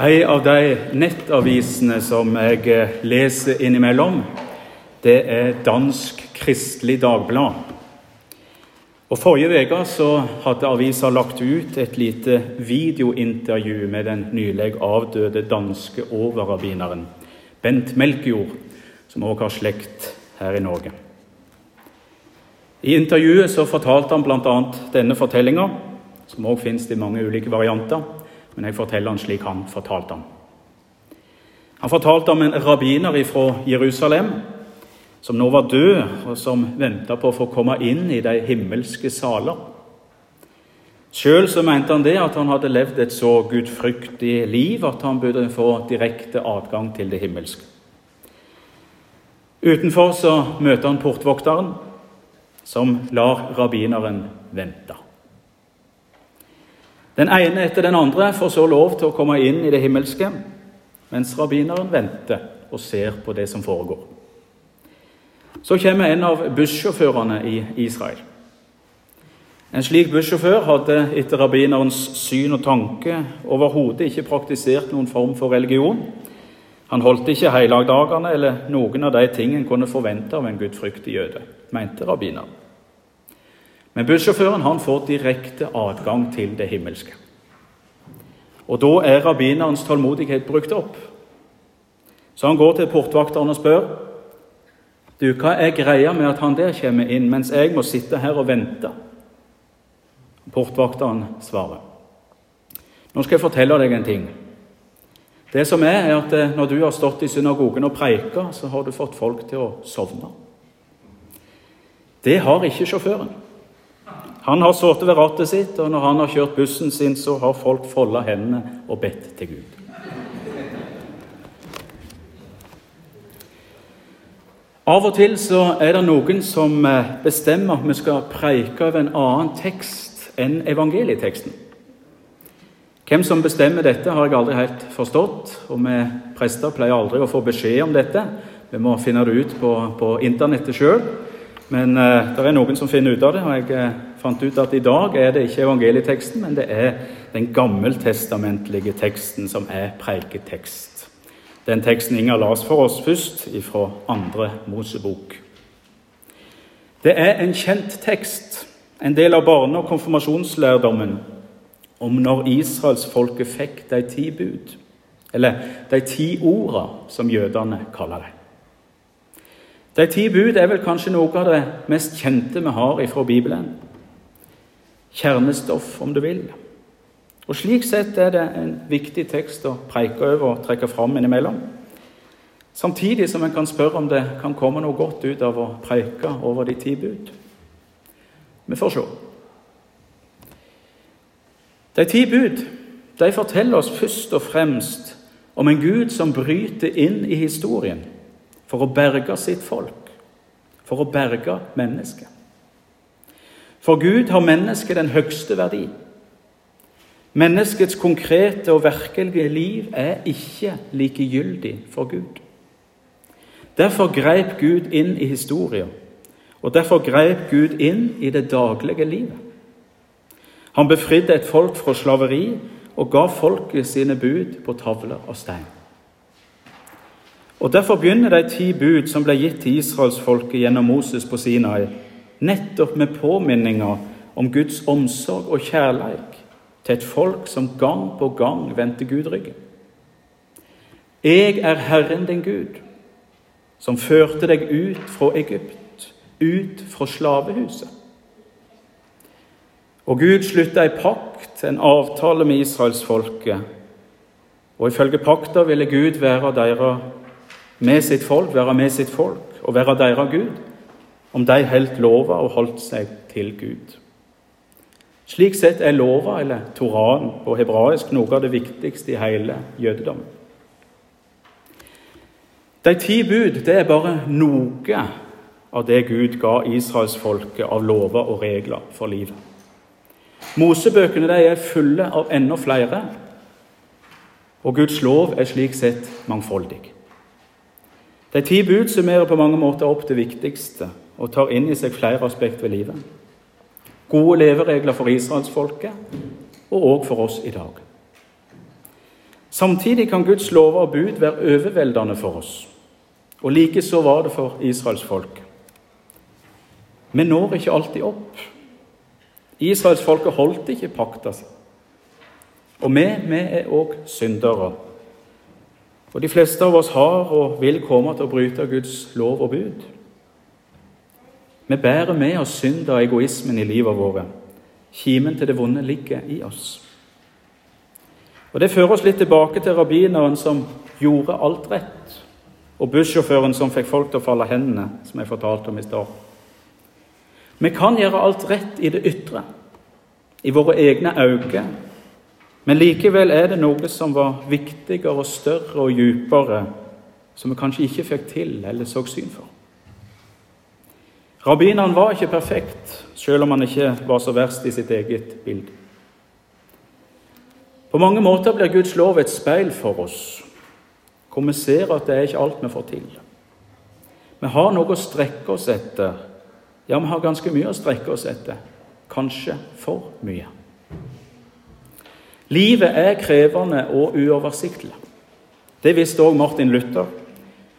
En av de nettavisene som jeg eh, leser innimellom, det er Dansk Kristelig Dagblad. Og Forrige uke hadde avisa lagt ut et lite videointervju med den nylig avdøde danske overrabbineren Bent Melkjord, som også har slekt her i Norge. I intervjuet så fortalte han bl.a. denne fortellinga, som også finnes i mange ulike varianter men jeg forteller han slik han fortalte ham. Han fortalte om en rabbiner fra Jerusalem som nå var død, og som venta på å få komme inn i de himmelske saler. Sjøl mente han det at han hadde levd et så gudfryktig liv at han burde få direkte adgang til det himmelske. Utenfor så møter han portvokteren, som lar rabbineren vente. Den ene etter den andre får så lov til å komme inn i det himmelske, mens rabbineren venter og ser på det som foregår. Så kommer en av bussjåførene i Israel. En slik bussjåfør hadde etter rabbinerens syn og tanke overhodet ikke praktisert noen form for religion. Han holdt ikke helligdagene eller noen av de ting en kunne forvente av en gudfryktig jøde, mente rabbineren. Men bussjåføren han får direkte adgang til det himmelske. Og Da er rabbinerens tålmodighet brukt opp. Så han går til portvakteren og spør du, hva er greia med at han der kommer inn, mens jeg må sitte her og vente. Portvakteren svarer. Nå skal jeg fortelle deg en ting. Det som er, er at eh, Når du har stått i synagogen og preika, så har du fått folk til å sovne. Det har ikke sjåføren. Han har sittet ved rattet sitt, og når han har kjørt bussen sin, så har folk folda hendene og bedt til Gud. Av og til så er det noen som eh, bestemmer at vi skal preike over en annen tekst enn evangelieteksten. Hvem som bestemmer dette, har jeg aldri helt forstått. Og vi prester pleier aldri å få beskjed om dette. Vi må finne det ut på, på internettet sjøl. Men uh, det er noen som finner ut av det, og jeg uh, fant ut at i dag er det ikke evangelieteksten, men det er den gammeltestamentlige teksten som er preiketekst. Den teksten Inger las for oss først, ifra andre Mosebok. Det er en kjent tekst, en del av barne- og konfirmasjonslærdommen, om når israelsfolket fikk de ti bud, eller de ti orda, som jødene kaller det. De ti bud er vel kanskje noe av det mest kjente vi har ifra Bibelen. Kjernestoff, om du vil. Og Slik sett er det en viktig tekst å preike over og trekke fram innimellom. Samtidig som en kan spørre om det kan komme noe godt ut av å preike over de ti bud. Vi får se. De ti bud de forteller oss først og fremst om en Gud som bryter inn i historien for å berge sitt folk, for å berge mennesket. For Gud har mennesket den høgste verdi. Menneskets konkrete og virkelige liv er ikke likegyldig for Gud. Derfor greip Gud inn i historien, og derfor greip Gud inn i det daglige livet. Han befridde et folk fra slaveri og ga folket sine bud på tavler og stein. Og Derfor begynner de ti bud som ble gitt til israelsfolket gjennom Moses på Sinai, nettopp med påminninger om Guds omsorg og kjærleik til et folk som gang på gang vendte Gud ryggen. Jeg er Herren din Gud, som førte deg ut fra Egypt, ut fra slavehuset. Og Gud slutta ei pakt, en avtale med israelsfolket. Og ifølge pakta ville Gud være deres med sitt folk, være med sitt folk og være deres Gud, om de holdt lova og holdt seg til Gud. Slik sett er lova, eller Toraen på hebraisk, noe av det viktigste i hele jødedommen. De ti bud det er bare noe av det Gud ga israelsfolket av lover og regler for livet. Mosebøkene de er fulle av enda flere, og Guds lov er slik sett mangfoldig. De ti bud summerer på mange måter opp det viktigste og tar inn i seg flere aspekt ved livet. Gode leveregler for israelsfolket, og òg for oss i dag. Samtidig kan Guds lover og bud være overveldende for oss. Og likeså var det for Israels folk. Vi når ikke alltid opp. Israelsfolket holdt ikke pakta si. Og vi, vi er òg syndere. Og de fleste av oss har og vil komme til å bryte Guds lov og bud. Vi bærer med oss synd og egoismen i livet våre. Kimen til det vonde ligger i oss. Og Det fører oss litt tilbake til rabbineren som gjorde alt rett, og bussjåføren som fikk folk til å falle hendene, som jeg fortalte om i stad. Vi kan gjøre alt rett i det ytre, i våre egne øyne, men likevel er det noe som var viktigere og større og djupere, som vi kanskje ikke fikk til eller så syn for. Rabbineren var ikke perfekt, selv om han ikke var så verst i sitt eget bilde. På mange måter blir Guds lov et speil for oss, hvor vi ser at det er ikke alt vi får til. Vi har noe å strekke oss etter. Ja, vi har ganske mye å strekke oss etter. Kanskje for mye. Livet er krevende og uoversiktlig. Det visste òg Martin Luther.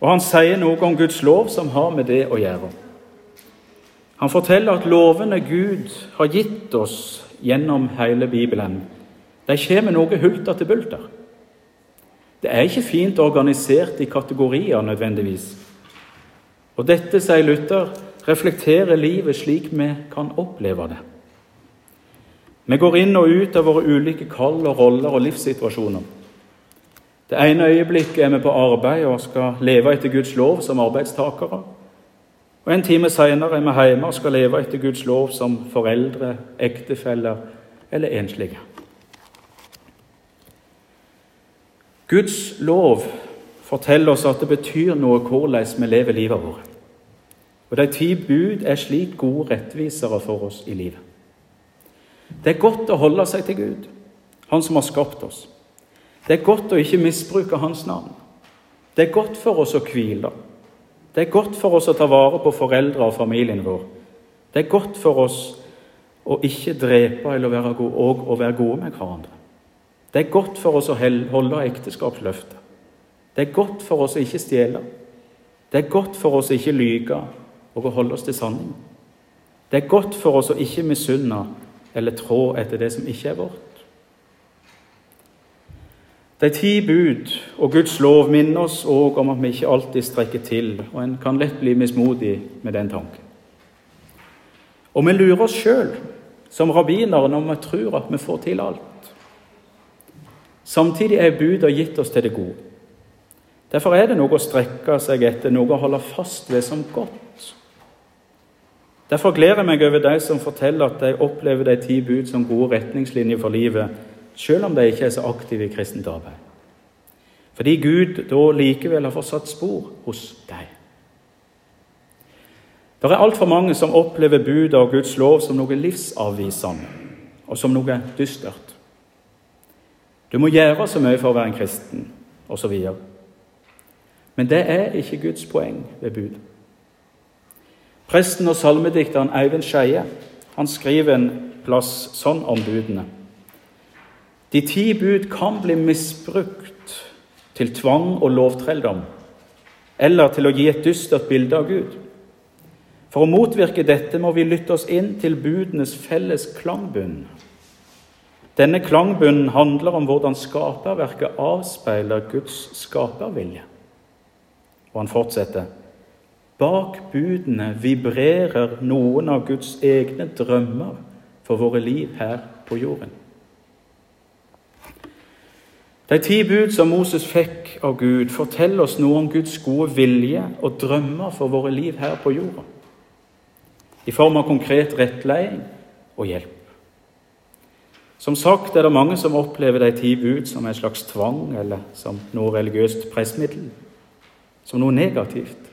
Og han sier noe om Guds lov som har med det å gjøre. Han forteller at lovene Gud har gitt oss gjennom hele Bibelen, de kommer noe hulter til bulter. Det er ikke fint organisert i kategorier nødvendigvis. Og dette, sier Luther, reflekterer livet slik vi kan oppleve det. Vi går inn og ut av våre ulike kall og roller og livssituasjoner. Det ene øyeblikket er vi på arbeid og skal leve etter Guds lov som arbeidstakere. Og En time seinere er vi hjemme og skal leve etter Guds lov som foreldre, ektefeller eller enslige. Guds lov forteller oss at det betyr noe hvordan vi lever livet vårt. Og De ti bud er slik gode rettvisere for oss i livet. Det er godt å holde seg til Gud, Han som har skapt oss. Det er godt å ikke misbruke Hans navn. Det er godt for oss å hvile. Det er godt for oss å ta vare på foreldre og familien vår. Det er godt for oss å ikke drepe eller være gode, og å være gode med hverandre. Det er godt for oss å holde ekteskapsløftet. Det er godt for oss å ikke stjele. Det er godt for oss å ikke lyge og å holde oss til sanning. Det er godt for oss å ikke misunne eller trå etter det som ikke er vårt. De ti bud og Guds lov minner oss òg om at vi ikke alltid strekker til, og en kan lett bli mismodig med den tanken. Og vi lurer oss sjøl, som rabbinere, når vi tror at vi får til alt. Samtidig er buda gitt oss til det gode. Derfor er det noe å strekke seg etter, noe å holde fast ved som godt. Derfor gleder jeg meg over de som forteller at de opplever de ti bud som gode retningslinjer for livet, selv om de ikke er så aktive i kristent arbeid. Fordi Gud da likevel har fortsatt spor hos deg. Det er altfor mange som opplever budet og Guds lov som noe livsavvisende og som noe dystert. Du må gjøre så mye for å være en kristen, osv. Men det er ikke Guds poeng ved bud. Presten og salmedikteren Eivind Skeie skriver en plass sånn om budene. De ti bud kan bli misbrukt til tvang og lovtrelldom, eller til å gi et dystert bilde av Gud. For å motvirke dette må vi lytte oss inn til budenes felles klangbunn. Denne klangbunnen handler om hvordan skaperverket avspeiler Guds skapervilje. Og han fortsetter. Bak budene vibrerer noen av Guds egne drømmer for våre liv her på jorden. De ti bud som Moses fikk av Gud, forteller oss noe om Guds gode vilje og drømmer for våre liv her på jorda. I form av konkret rettledning og hjelp. Som sagt er det mange som opplever de ti bud som en slags tvang eller som noe religiøst pressmiddel, som noe negativt.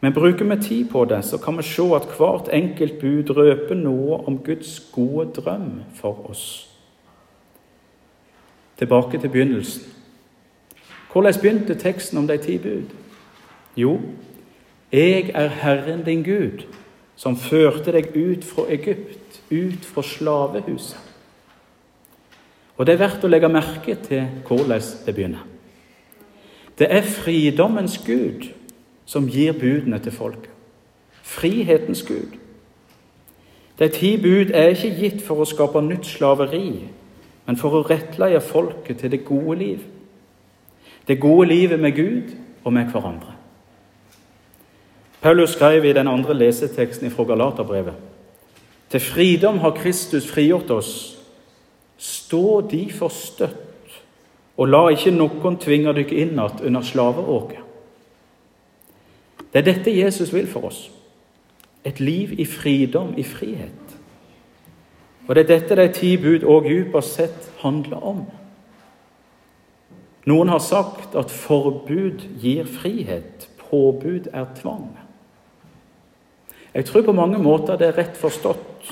Men bruker vi tid på det, så kan vi se at hvert enkelt bud røper noe om Guds gode drøm for oss. Tilbake til begynnelsen. Hvordan begynte teksten om de ti bud? Jo, jeg er Herren din Gud, som førte deg ut fra Egypt, ut fra slavehuset. Og det er verdt å legge merke til hvordan det begynner. Det er fridommens Gud som gir budene til folket. Frihetens Gud. De ti bud er ikke gitt for å skape nytt slaveri, men for å rettleie folket til det gode liv. Det gode livet med Gud og med hverandre. Paulus skrev i den andre leseteksten fra Galaterbrevet til fridom har Kristus frigjort oss. Stå derfor støtt, og la ikke noen tvinge dere inn igjen under slaveåket. Det er dette Jesus vil for oss. Et liv i fridom, i frihet. Og det er dette de ti bud òg dypest sett handler om. Noen har sagt at forbud gir frihet, påbud er tvang. Jeg tror på mange måter det er rett forstått,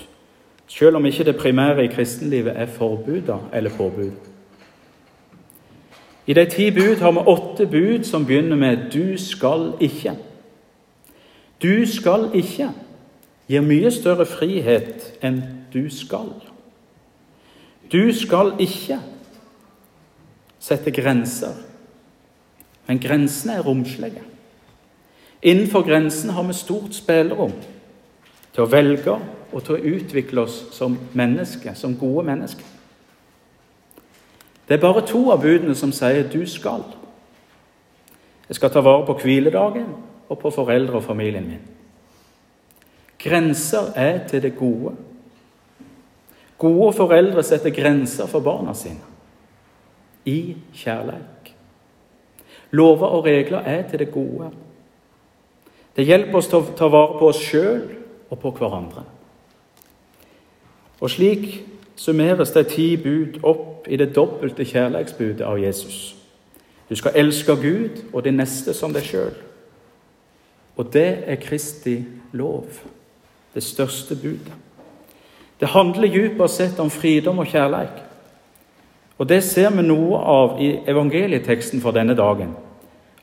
selv om ikke det primære i kristenlivet er forbuder eller påbud. I de ti bud har vi åtte bud som begynner med 'du skal ikke'. Du skal ikke gir mye større frihet enn du skal. Du skal ikke sette grenser, men grensene er romslige. Innenfor grensen har vi stort spillerom til å velge og til å utvikle oss som mennesker, som gode mennesker. Det er bare to av budene som sier 'du skal'. Jeg skal ta vare på hviledagen og på foreldre og familien min. Grenser er til det gode. Gode foreldre setter grenser for barna sine i kjærleik. Lover og regler er til det gode. Det hjelper oss til å ta vare på oss sjøl og på hverandre. Og slik summeres de ti bud opp i det dobbelte kjærleiksbudet av Jesus. Du skal elske Gud og de neste som deg sjøl. Og det er Kristi lov, det største budet. Det handler dypere sett om fridom og kjærleik. Og det ser vi noe av i evangelieteksten for denne dagen.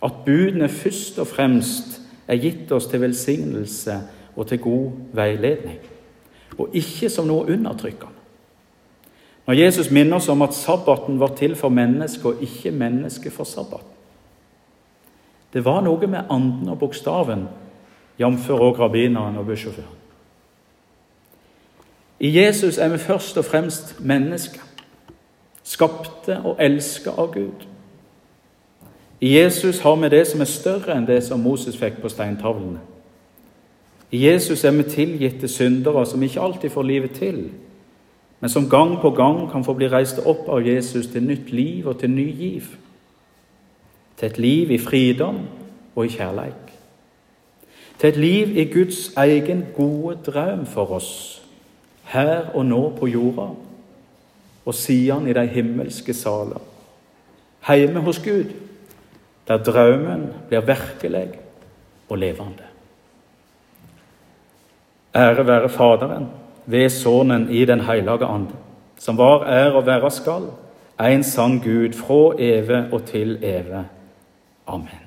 At budene først og fremst er gitt oss til velsignelse og til god veiledning, og ikke som noe undertrykkende. Når Jesus minner oss om at sabbaten var til for mennesket og ikke mennesket for sabbaten. Det var noe med anden og bokstaven, jf. òg rabbineren og bussjåføren. I Jesus er vi først og fremst mennesker, skapte og elska av Gud. I Jesus har vi det som er større enn det som Moses fikk på steintavlene. I Jesus er vi tilgitte syndere som ikke alltid får livet til, men som gang på gang kan få bli reist opp av Jesus til nytt liv og til ny giv. Til et liv i fridom og i kjærleik. Til et liv i Guds egen gode drøm for oss, her og nå på jorda, og siden i de himmelske saler. Hjemme hos Gud der drømmen blir virkelig og levende. Ære være Faderen ved Sønnen i Den hellige ande, som var, er og være skal, en sann Gud fra evig og til evig. Amen.